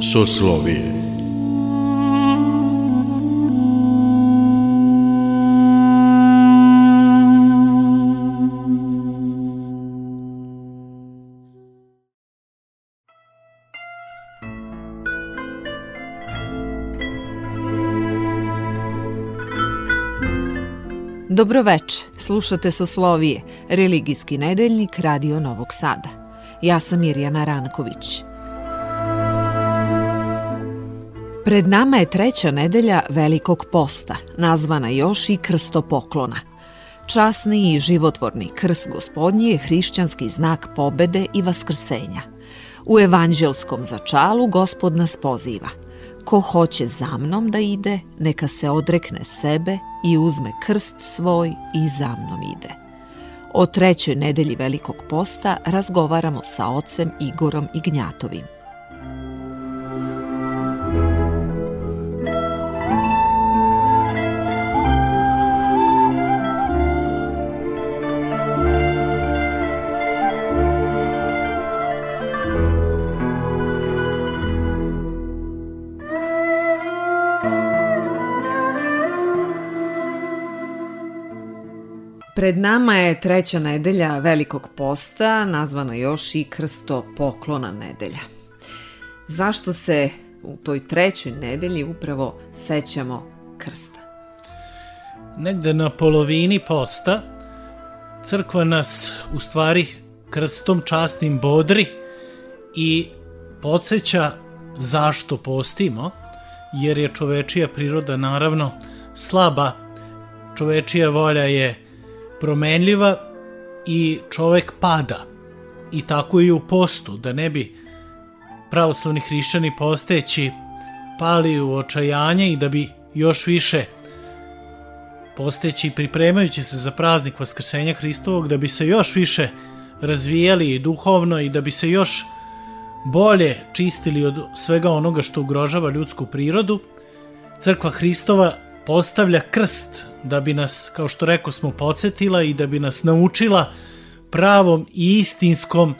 Soslovije Dobroveče, slušate Soslovije, religijski nedeljnik Radio Novog Sada. Ja sam Mirjana Ranković. Pred nama je treća nedelja Velikog posta, nazvana još i krstopoklona. Časni i životvorni krst gospodnji je hrišćanski znak pobede i vaskrsenja. U evanđelskom začalu gospod nas poziva – Ko hoće za mnom da ide, neka se odrekne sebe i uzme krst svoj i za mnom ide. O trećoj nedelji Velikog posta razgovaramo sa ocem Igorom Ignjatovim. Pred nama je treća nedelja Velikog posta, nazvana još i Krsto poklona nedelja. Zašto se u toj trećoj nedelji upravo sećamo krsta? Negde na polovini posta crkva nas u stvari krstom častnim bodri i podsjeća zašto postimo, jer je čovečija priroda naravno slaba, čovečija volja je promenljiva i čovek pada. I tako i u postu, da ne bi pravoslavni hrišćani posteći pali u očajanje i da bi još više posteći pripremajući se za praznik Vaskrsenja Hristovog, da bi se još više razvijali i duhovno i da bi se još bolje čistili od svega onoga što ugrožava ljudsku prirodu, Crkva Hristova postavlja krst da bi nas, kao što rekao smo, podsjetila i da bi nas naučila pravom i istinskom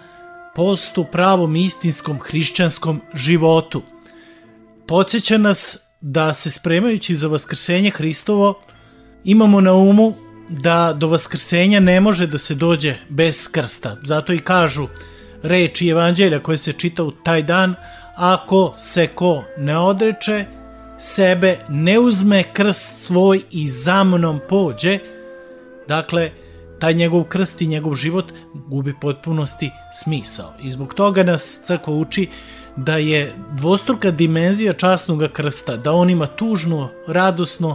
postu, pravom i istinskom hrišćanskom životu. Podsjeća nas da se spremajući za vaskrsenje Hristovo imamo na umu da do vaskrsenja ne može da se dođe bez krsta. Zato i kažu reči evanđelja koje se čita u taj dan, ako se ko ne odreče, sebe, ne uzme krst svoj i za mnom pođe, dakle, taj njegov krst i njegov život gubi potpunosti smisao. I zbog toga nas crkva uči da je dvostruka dimenzija časnog krsta, da on ima tužnu, radosnu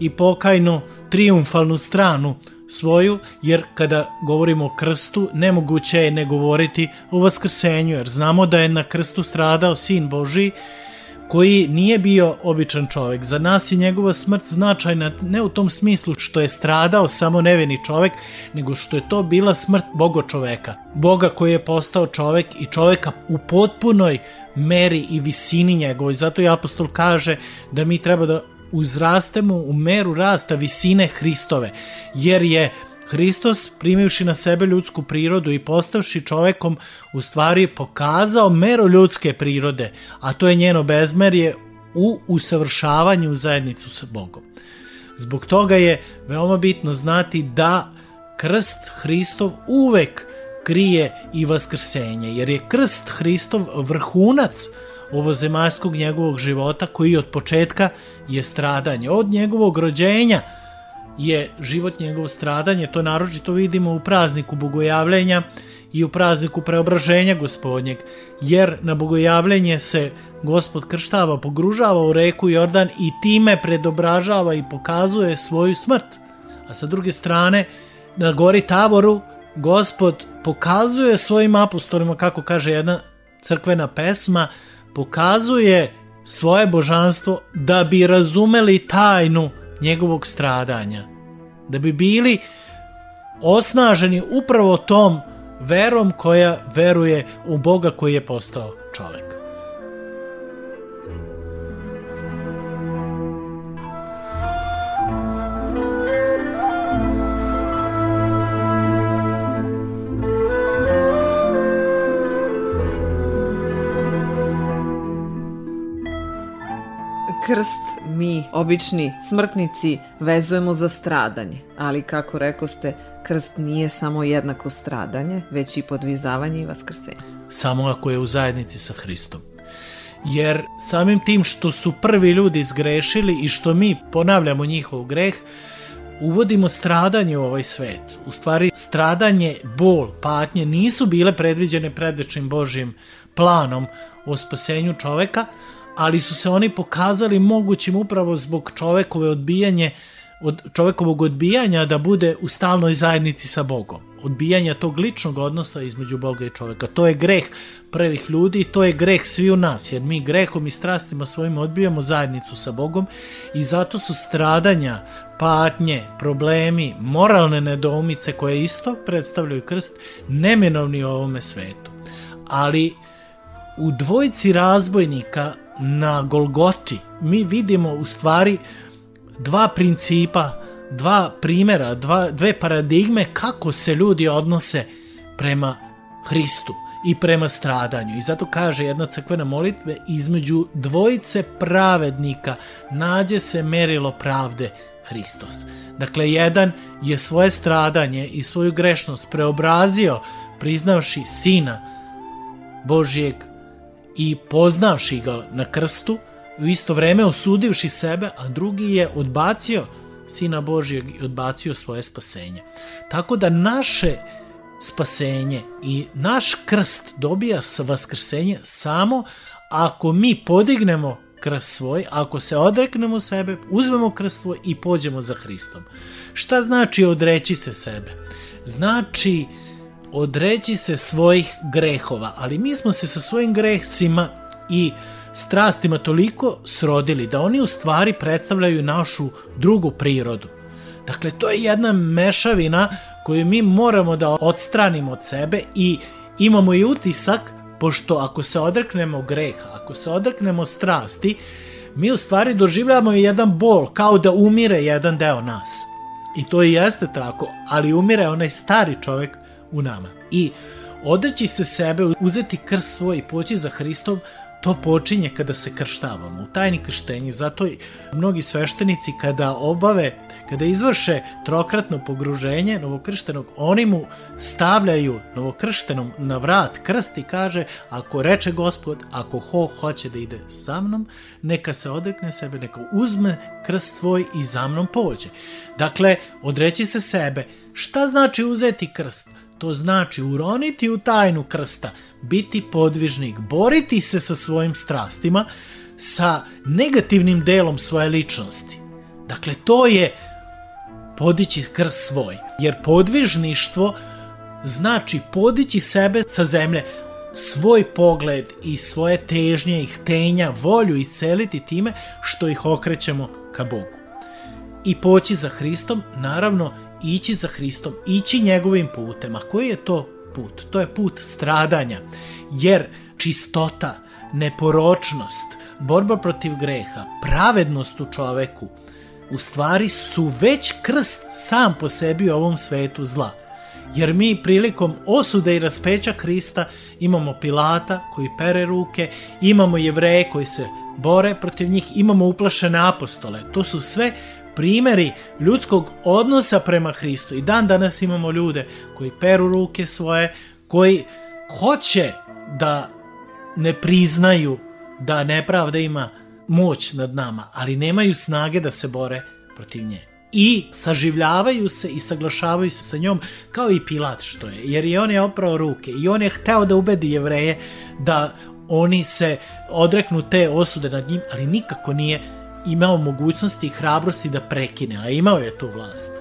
i pokajnu, triumfalnu stranu svoju, jer kada govorimo o krstu, nemoguće je ne govoriti o vaskrsenju, jer znamo da je na krstu stradao Sin Boži koji nije bio običan čovek. Za nas je njegova smrt značajna ne u tom smislu što je stradao samo neveni čovek, nego što je to bila smrt Boga čoveka. Boga koji je postao čovek i čoveka u potpunoj meri i visini njegovoj. Zato i apostol kaže da mi treba da uzrastemo u meru rasta visine Hristove, jer je Hristos, primivši na sebe ljudsku prirodu i postavši čovekom, u stvari pokazao mero ljudske prirode, a to je njeno bezmerje u usavršavanju zajednicu sa Bogom. Zbog toga je veoma bitno znati da krst Hristov uvek krije i vaskrsenje, jer je krst Hristov vrhunac ovozemaljskog njegovog života koji od početka je stradanje. Od njegovog rođenja je život njegovo stradanje, to naročito vidimo u prazniku bogojavljenja i u prazniku preobraženja gospodnjeg, jer na bogojavljenje se gospod krštava, pogružava u reku Jordan i time predobražava i pokazuje svoju smrt. A sa druge strane, na gori Tavoru, gospod pokazuje svojim apostolima, kako kaže jedna crkvena pesma, pokazuje svoje božanstvo da bi razumeli tajnu njegovog stradanja da bi bili osnaženi upravo tom verom koja veruje u Boga koji je postao čovek. krst mi, obični smrtnici, vezujemo za stradanje, ali kako reko ste, krst nije samo jednako stradanje, već i podvizavanje i vaskrsenje. Samo ako je u zajednici sa Hristom. Jer samim tim što su prvi ljudi zgrešili i što mi ponavljamo njihov greh, uvodimo stradanje u ovaj svet. U stvari, stradanje, bol, patnje nisu bile predviđene predvečnim Božjim planom o spasenju čoveka, ali su se oni pokazali mogućim upravo zbog čovekove odbijanje od čovekovog odbijanja da bude u stalnoj zajednici sa Bogom. Odbijanja tog ličnog odnosa između Boga i čoveka. To je greh prvih ljudi to je greh svi u nas, jer mi grehom i strastima svojim odbijamo zajednicu sa Bogom i zato su stradanja, patnje, problemi, moralne nedoumice koje isto predstavljaju krst neminovni u ovome svetu. Ali u dvojci razbojnika na Golgoti mi vidimo u stvari dva principa, dva primera, dva, dve paradigme kako se ljudi odnose prema Hristu i prema stradanju. I zato kaže jedna crkvena molitve, između dvojice pravednika nađe se merilo pravde Hristos. Dakle, jedan je svoje stradanje i svoju grešnost preobrazio priznavši Sina Božijeg i poznavši ga na krstu, u isto vreme osudivši sebe, a drugi je odbacio Sina Božijeg i odbacio svoje spasenje. Tako da naše spasenje i naš krst dobija vaskrsenje samo ako mi podignemo krst svoj, ako se odreknemo sebe, uzmemo krst svoj i pođemo za Hristom. Šta znači odreći se sebe? Znači odreći se svojih grehova, ali mi smo se sa svojim grehcima i strastima toliko srodili da oni u stvari predstavljaju našu drugu prirodu. Dakle, to je jedna mešavina koju mi moramo da odstranimo od sebe i imamo i utisak, pošto ako se odreknemo greha, ako se odreknemo strasti, mi u stvari doživljamo jedan bol, kao da umire jedan deo nas. I to i jeste tako, ali umire onaj stari čovek u nama. I odreći se sebe, uzeti krst svoj i poći za Hristom, to počinje kada se krštavamo, u tajni krštenji, zato i mnogi sveštenici kada obave, kada izvrše trokratno pogruženje novokrštenog, oni mu stavljaju novokrštenom na vrat krst i kaže, ako reče gospod, ako ho hoće da ide sa mnom, neka se odrekne sebe, neka uzme krst svoj i za mnom pođe. Dakle, odreći se sebe. Šta znači uzeti krst? To znači uroniti u tajnu krsta, biti podvižnik, boriti se sa svojim strastima, sa negativnim delom svoje ličnosti. Dakle, to je podići krst svoj. Jer podvižništvo znači podići sebe sa zemlje, svoj pogled i svoje težnje i htenja, volju isceliti time što ih okrećemo ka Bogu. I poći za Hristom, naravno, ići za Hristom, ići njegovim putem. A koji je to put? To je put stradanja, jer čistota, neporočnost, borba protiv greha, pravednost u čoveku, u stvari su već krst sam po sebi u ovom svetu zla. Jer mi prilikom osude i raspeća Hrista imamo Pilata koji pere ruke, imamo jevreje koji se bore protiv njih, imamo uplašene apostole. To su sve primeri ljudskog odnosa prema Hristu. I dan danas imamo ljude koji peru ruke svoje, koji hoće da ne priznaju da nepravda ima moć nad nama, ali nemaju snage da se bore protiv nje. I saživljavaju se i saglašavaju se sa njom kao i Pilat što je, jer i on je oprao ruke i on je hteo da ubedi jevreje da oni se odreknu te osude nad njim, ali nikako nije imao mogućnosti i hrabrosti da prekine, a imao je tu vlast.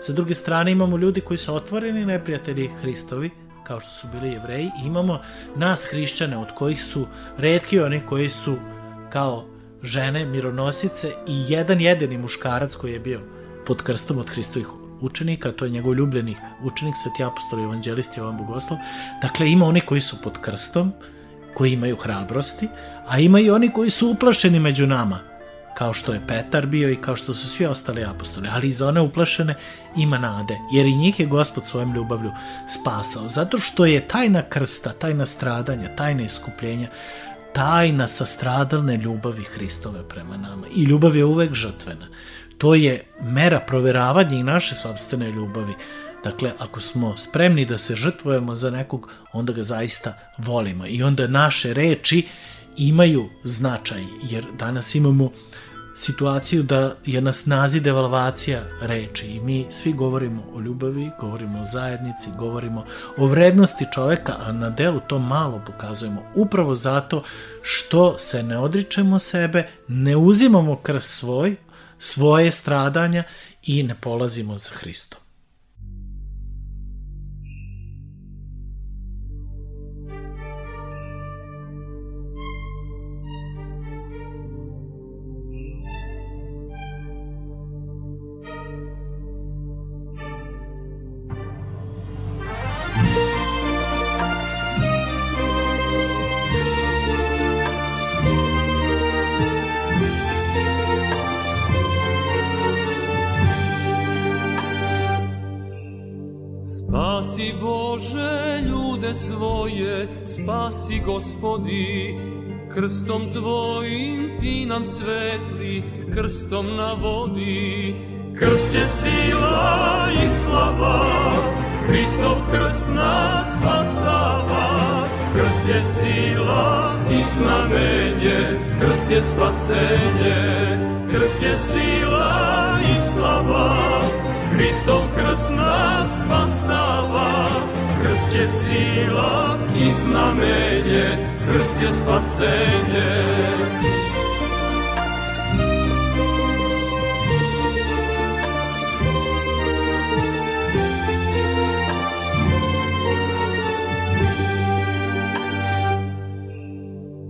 Sa druge strane imamo ljudi koji su otvoreni neprijatelji Hristovi, kao što su bili jevreji, i imamo nas hrišćane od kojih su redki oni koji su kao žene, mironosice i jedan jedini muškarac koji je bio pod krstom od Hristovih učenika, to je njegov ljubljeni učenik, sveti apostol i evanđelisti Jovan Bogoslav. Dakle, ima oni koji su pod krstom, koji imaju hrabrosti, a ima i oni koji su uplašeni među nama, kao što je Petar bio i kao što su svi ostali apostoli, ali i za one uplašene ima nade, jer i njih je gospod svojom ljubavlju spasao, zato što je tajna krsta, tajna stradanja, tajna iskupljenja, tajna sastradalne ljubavi Hristove prema nama. I ljubav je uvek žrtvena. To je mera proveravanja i naše sobstvene ljubavi. Dakle, ako smo spremni da se žrtvujemo za nekog, onda ga zaista volimo. I onda naše reči imaju značaj, jer danas imamo situaciju da je na snazi devalvacija reči i mi svi govorimo o ljubavi, govorimo o zajednici, govorimo o vrednosti čoveka, a na delu to malo pokazujemo upravo zato što se ne odričemo sebe, ne uzimamo krst svoj, svoje stradanja i ne polazimo za Hristom. Svoje spasi gospodi, krstom tvojim ti nam svetli, krstom na vodi. Krst je sila i slava, Hristov krst nas spasava. Krst je sila i znamenje, krst je spasenje. Krst je sila i slava, Hristov krst nas spasava. Krst je sila i znamenje, krst je spasenje.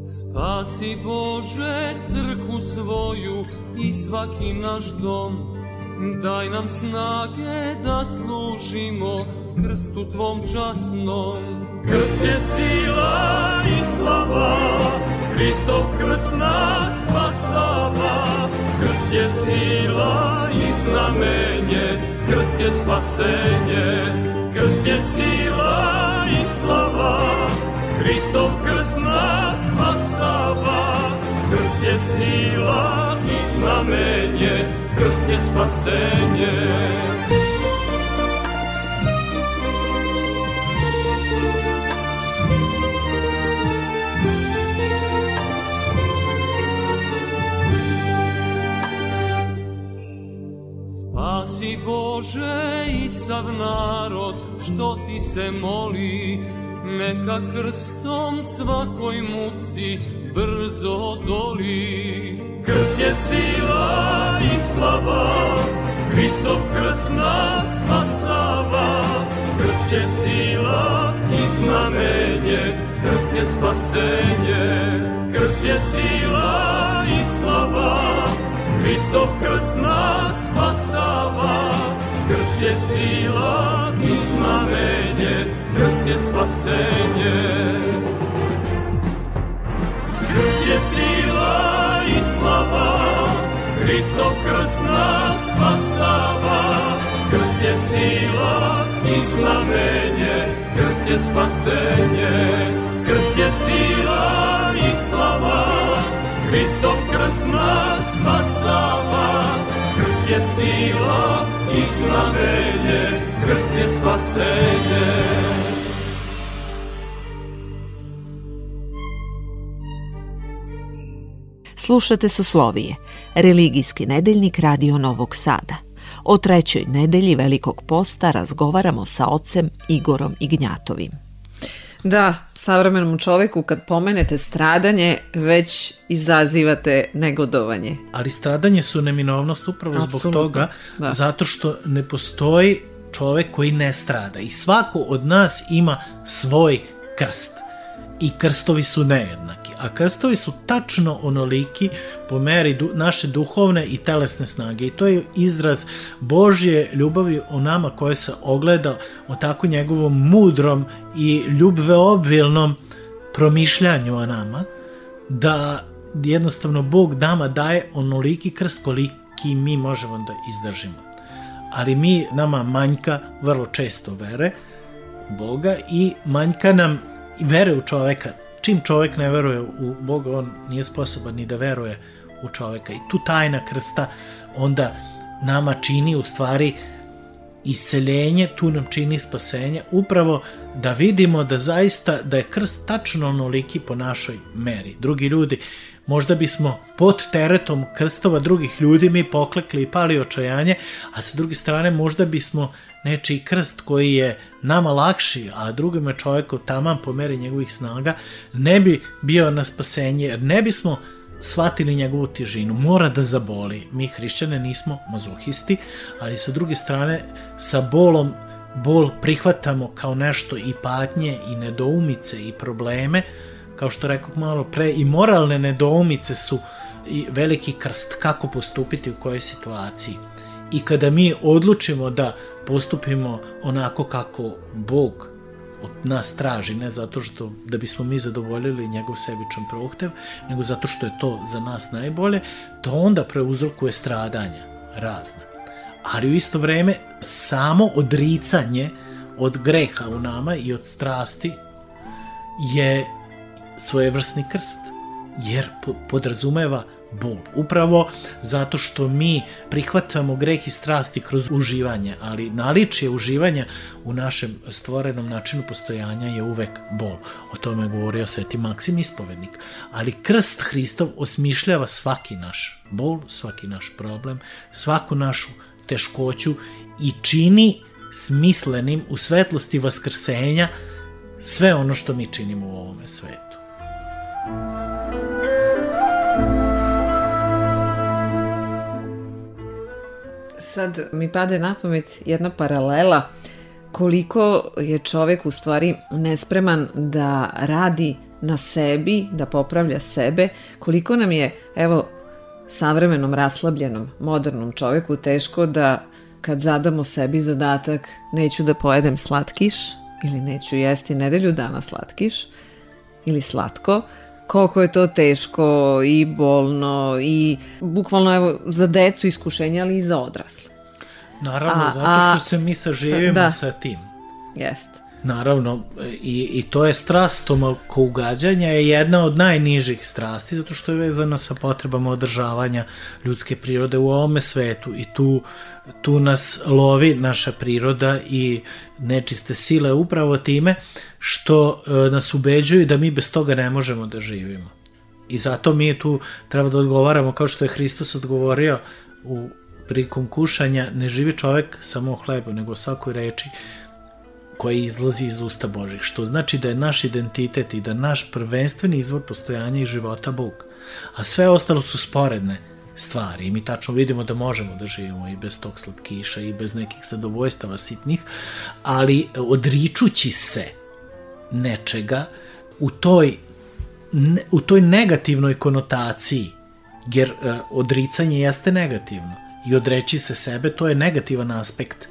Spasi Bože crkvu svoju i svaki naš dom, daj nam snage da služimo krstu tvom časnom. Krst je sila i slava, Hristov krst nas spasava. Krst je sila i znamenje, krst je spasenje. Krst je sila i slava, Hristov krst nas spasava. Krst je sila i znamenje, krst je spasenje. Bože i sav narod što ti se moli, neka krstom svakoj muci brzo doli. Krst je sila i slava, Hristov krst nas spasava. Krst je sila i znamenje, krst je spasenje. Krst je sila i slava, Hristov krst nas spasava, krst je sila i znamenje, krst je spasenje. Krst je sila i slava, Hristov krst nas spasava, krst je sila i znamenje, krst je spasenje. Krst je sila i slava, Hristov krst nas spasava, krst je sila i znamenje, krst je spasenje. Slušate Soslovije, religijski nedeljnik Radio Novog Sada. O trećoj nedelji Velikog posta razgovaramo sa ocem Igorom Ignjatovim. Da, savremenom čoveku kad pomenete stradanje već izazivate negodovanje. Ali stradanje su neminovnost upravo Absolutno. zbog toga, da. zato što ne postoji čovek koji ne strada i svako od nas ima svoj krst i krstovi su nejednaki, a krstovi su tačno onoliki po meri du, naše duhovne i telesne snage i to je izraz Božje ljubavi o nama koje se ogleda o tako njegovom mudrom i ljubveobilnom promišljanju o nama, da jednostavno Bog nama daje onoliki krst koliki mi možemo da izdržimo. Ali mi, nama manjka vrlo često vere Boga i manjka nam vere u čoveka čim čovek ne veruje u Boga, on nije sposoban ni da veruje u čoveka. I tu tajna krsta onda nama čini u stvari isceljenje, tu nam čini spasenje, upravo da vidimo da zaista da je krst tačno onoliki po našoj meri. Drugi ljudi, možda bismo pod teretom krstova drugih ljudi mi poklekli i pali očajanje, a sa druge strane možda bismo nečiji krst koji je nama lakši, a drugima čoveku taman po meri njegovih snaga, ne bi bio na spasenje, jer ne bismo shvatili njegovu težinu. Mora da zaboli. Mi hrišćane nismo mazohisti, ali sa druge strane sa bolom bol prihvatamo kao nešto i patnje i nedoumice i probleme, kao što rekao malo pre, i moralne nedoumice su i veliki krst kako postupiti u kojoj situaciji. I kada mi odlučimo da postupimo onako kako Bog od nas traži, ne zato što da bismo mi zadovoljili njegov sebičan prohtev, nego zato što je to za nas najbolje, to onda preuzrokuje stradanja razna. Ali u isto vreme samo odricanje od greha u nama i od strasti je svojevrsni krst, jer podrazumeva bol. Upravo zato što mi prihvatamo greh i strasti kroz uživanje, ali naličje uživanja u našem stvorenom načinu postojanja je uvek bol. O tome je govorio sveti Maksim ispovednik. Ali krst Hristov osmišljava svaki naš bol, svaki naš problem, svaku našu teškoću i čini smislenim u svetlosti vaskrsenja sve ono što mi činimo u ovome svetu. Sad mi pade na pamet jedna paralela koliko je čovek u stvari nespreman da radi na sebi, da popravlja sebe, koliko nam je, evo, savremenom, raslabljenom, modernom čoveku teško da kad zadamo sebi zadatak neću da pojedem slatkiš ili neću jesti nedelju dana slatkiš ili slatko, koliko je to teško i bolno i bukvalno evo za decu iskušenja, ali i za odrasle. Naravno, a, zato što se mi saživimo da. sa tim. Jeste. Naravno, i, i to je strast tomako ugađanja je jedna od najnižih strasti, zato što je vezana sa potrebama održavanja ljudske prirode u ovome svetu i tu, tu nas lovi naša priroda i nečiste sile upravo time što e, nas ubeđuju da mi bez toga ne možemo da živimo. I zato mi tu treba da odgovaramo kao što je Hristos odgovorio u prikom kušanja ne živi čovek samo o hlebu, nego o svakoj reči koja izlazi iz usta Božih, što znači da je naš identitet i da naš prvenstveni izvor postojanja i života Bog. A sve ostalo su sporedne stvari i mi tačno vidimo da možemo da živimo i bez tog slatkiša i bez nekih zadovoljstava sitnih, ali odričući se nečega u toj, u toj negativnoj konotaciji, jer uh, odricanje jeste negativno i odreći se sebe, to je negativan aspekt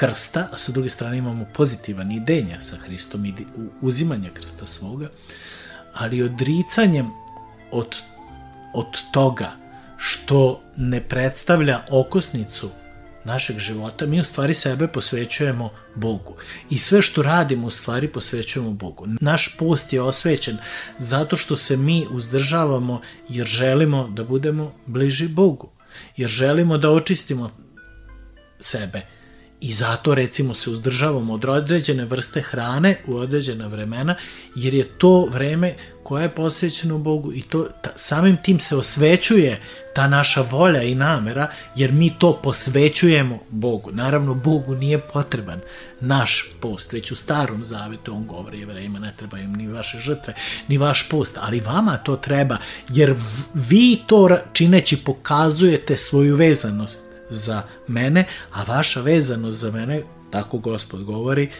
krsta, a sa druge strane imamo pozitivan idenja sa Hristom i uzimanja krsta svoga, ali odricanjem od, od toga što ne predstavlja okosnicu našeg života, mi u stvari sebe posvećujemo Bogu. I sve što radimo u stvari posvećujemo Bogu. Naš post je osvećen zato što se mi uzdržavamo jer želimo da budemo bliži Bogu. Jer želimo da očistimo sebe I zato recimo se uzdržavamo od određene vrste hrane u određena vremena, jer je to vreme koje je posvećeno Bogu i to ta, samim tim se osvećuje ta naša volja i namera, jer mi to posvećujemo Bogu. Naravno, Bogu nije potreban naš post, već u starom zavetu on govori jevrejima, ne treba im ni vaše žrtve, ni vaš post, ali vama to treba, jer vi to čineći pokazujete svoju vezanost za mene, a vaša vezanost za mene, tako gospod govori,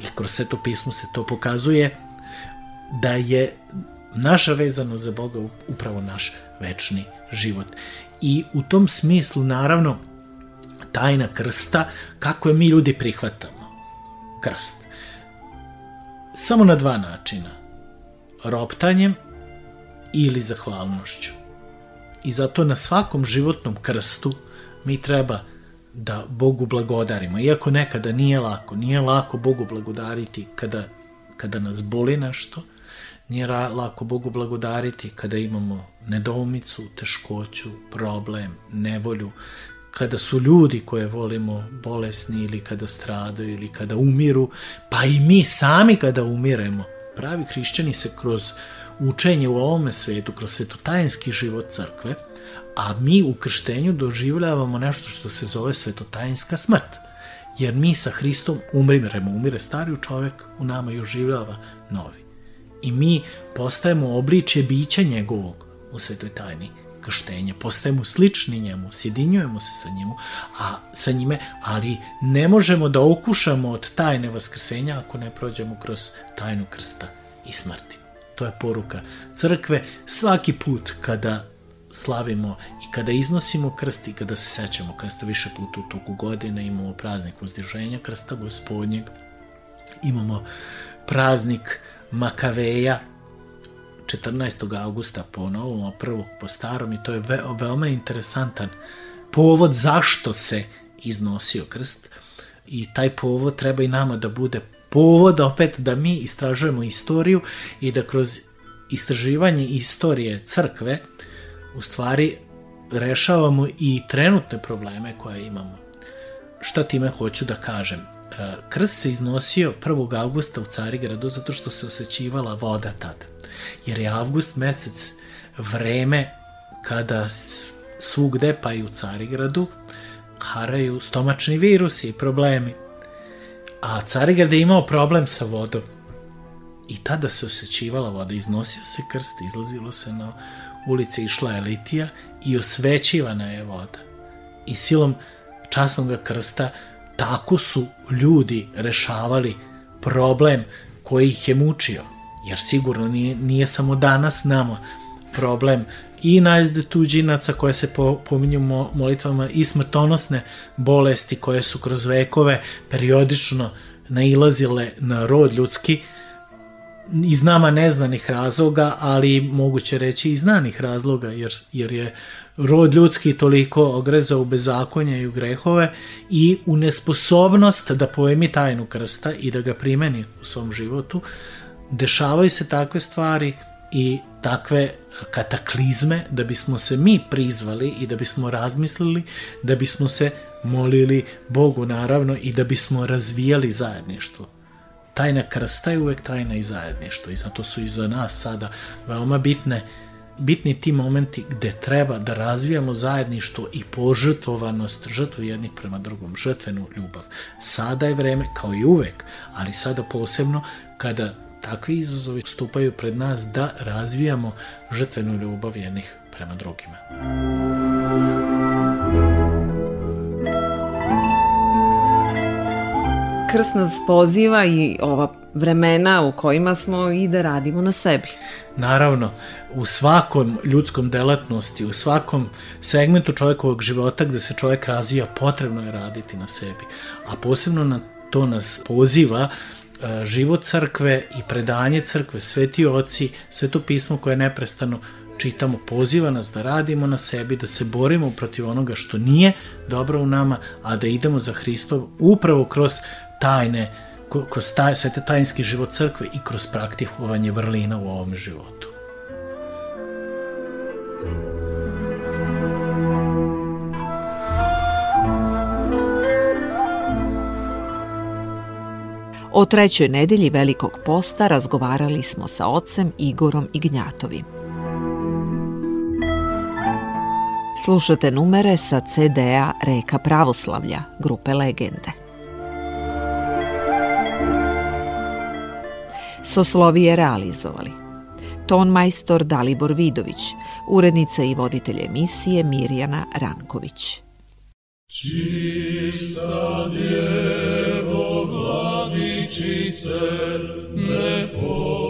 i kroz sveto pismo se to pokazuje, da je naša vezanost za Boga upravo naš večni život. I u tom smislu, naravno, tajna krsta, kako je mi ljudi prihvatamo krst. Samo na dva načina. Roptanjem ili zahvalnošću. I zato na svakom životnom krstu mi treba da Bogu blagodarimo. Iako nekada nije lako, nije lako Bogu blagodariti kada kada nas boli nešto, nije lako Bogu blagodariti kada imamo nedoumicu, teškoću, problem, nevolju, kada su ljudi koje volimo bolesni ili kada stradaju ili kada umiru, pa i mi sami kada umiremo. Pravi hrišćani se kroz učenje u ovome svetu, kroz svetotajenski život crkve, a mi u krštenju doživljavamo nešto što se zove svetotajenska smrt. Jer mi sa Hristom umriremo, umire stari čovek, u nama i oživljava novi. I mi postajemo obličje bića njegovog u svetoj tajni krštenja, postajemo slični njemu, sjedinjujemo se sa njemu, a sa njime, ali ne možemo da okušamo od tajne vaskrsenja ako ne prođemo kroz tajnu krsta i smrti. To je poruka crkve svaki put kada slavimo i kada iznosimo krst i kada se sećamo krsta više puta u toku godine, imamo praznik uzdiženja krsta gospodnjeg, imamo praznik Makaveja, 14. augusta po novom, a prvog po starom i to je ve veoma interesantan povod zašto se iznosio krst i taj povod treba i nama da bude povod opet da mi istražujemo istoriju i da kroz istraživanje istorije crkve u stvari rešavamo i trenutne probleme koje imamo. Šta time hoću da kažem? E, krst se iznosio 1. augusta u Carigradu zato što se osjećivala voda tada jer je avgust mesec vreme kada svugde, pa i u Carigradu, haraju stomačni virusi i problemi. A Carigrad je imao problem sa vodom. I tada se osjećivala voda, iznosio se krst, izlazilo se na ulice, išla je litija i osvećivana je voda. I silom časnog krsta tako su ljudi rešavali problem koji ih je mučio jer sigurno nije, nije samo danas nama problem i najzde tuđinaca koje se po, pominju mo, molitvama i smrtonosne bolesti koje su kroz vekove periodično nailazile na rod ljudski iz nama neznanih razloga, ali moguće reći i znanih razloga, jer, jer je rod ljudski toliko ogrezao u bezakonje i u grehove i u nesposobnost da pojemi tajnu krsta i da ga primeni u svom životu, dešavaju se takve stvari i takve kataklizme da bismo se mi prizvali i da bismo razmislili, da bismo se molili Bogu naravno i da bismo razvijali zajedništvo. Tajna krsta je uvek tajna i zajedništvo i zato su i za nas sada veoma bitne bitni ti momenti gde treba da razvijamo zajedništvo i požrtvovanost, žrtvu jednih prema drugom, žrtvenu ljubav. Sada je vreme, kao i uvek, ali sada posebno kada takvi izazovi stupaju pred nas da razvijamo žrtvenu ljubav jednih prema drugima. Krst nas poziva i ova vremena u kojima smo i da radimo na sebi. Naravno, u svakom ljudskom delatnosti, u svakom segmentu čovjekovog života gde se čovjek razvija, potrebno je raditi na sebi. A posebno na to nas poziva život crkve i predanje crkve, sveti oci, sveto pismo koje neprestano čitamo, poziva nas da radimo na sebi, da se borimo protiv onoga što nije dobro u nama, a da idemo za Hristov upravo kroz tajne, kroz taj, svete tajnski život crkve i kroz praktikovanje vrlina u ovom životu. O trećoj nedelji Velikog posta razgovarali smo sa ocem Igorom Ignjatovim. Slušate numere sa CD-a Reka pravoslavlja, grupe Legende. Soslovi je realizovali. Ton majstor Dalibor Vidović, urednica i voditelj emisije Mirjana Ranković. Čista djevo Vodičice, neporočna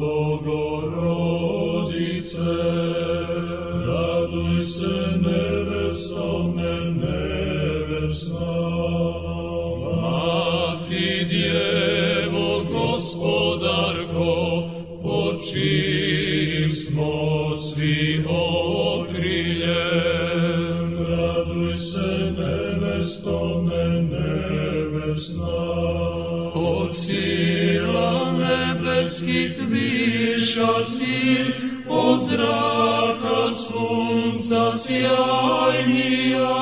Bogorodice, raduj se nevesto me nevesna. Mati Djevo, gospodarko, pod čim smo svi okriljem, raduj se nevesto niebieskich wisza sil, od zraka słońca siajnia.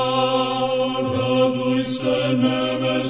Raduj se, nebes,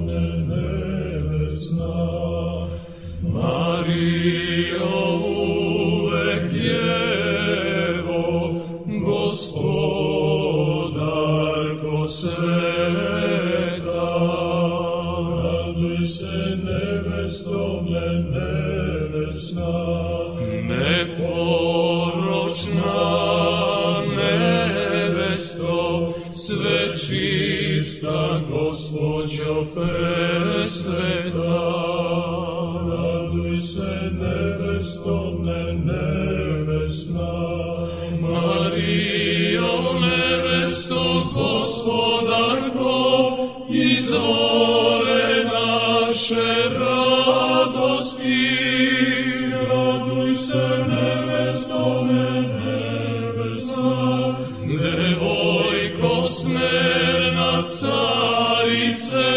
Devojko smerna carice,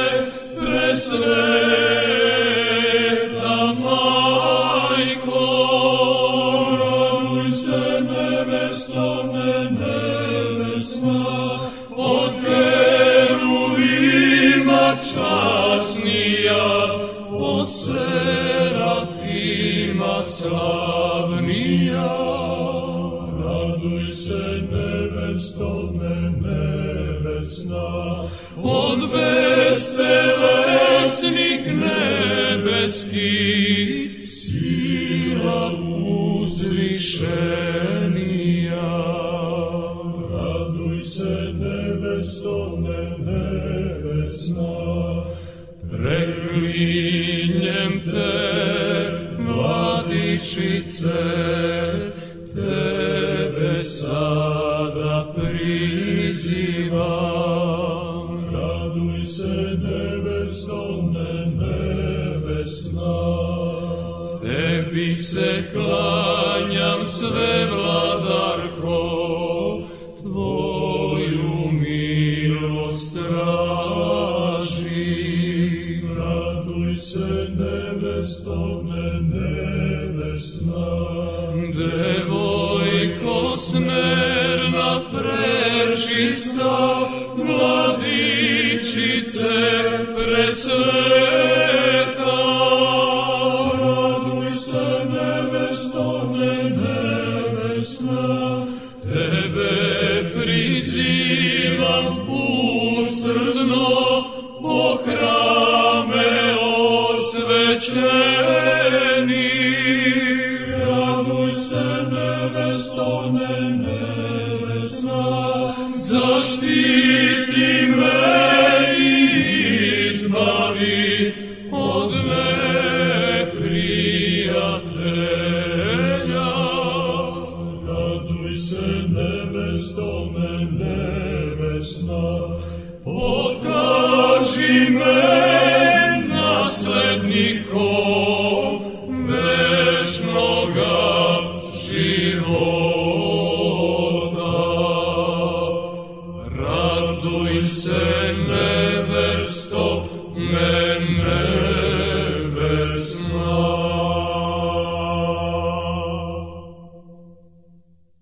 presve Credem Te, Vladičice, Tebe sam. milosrdno, o hrame osvećen.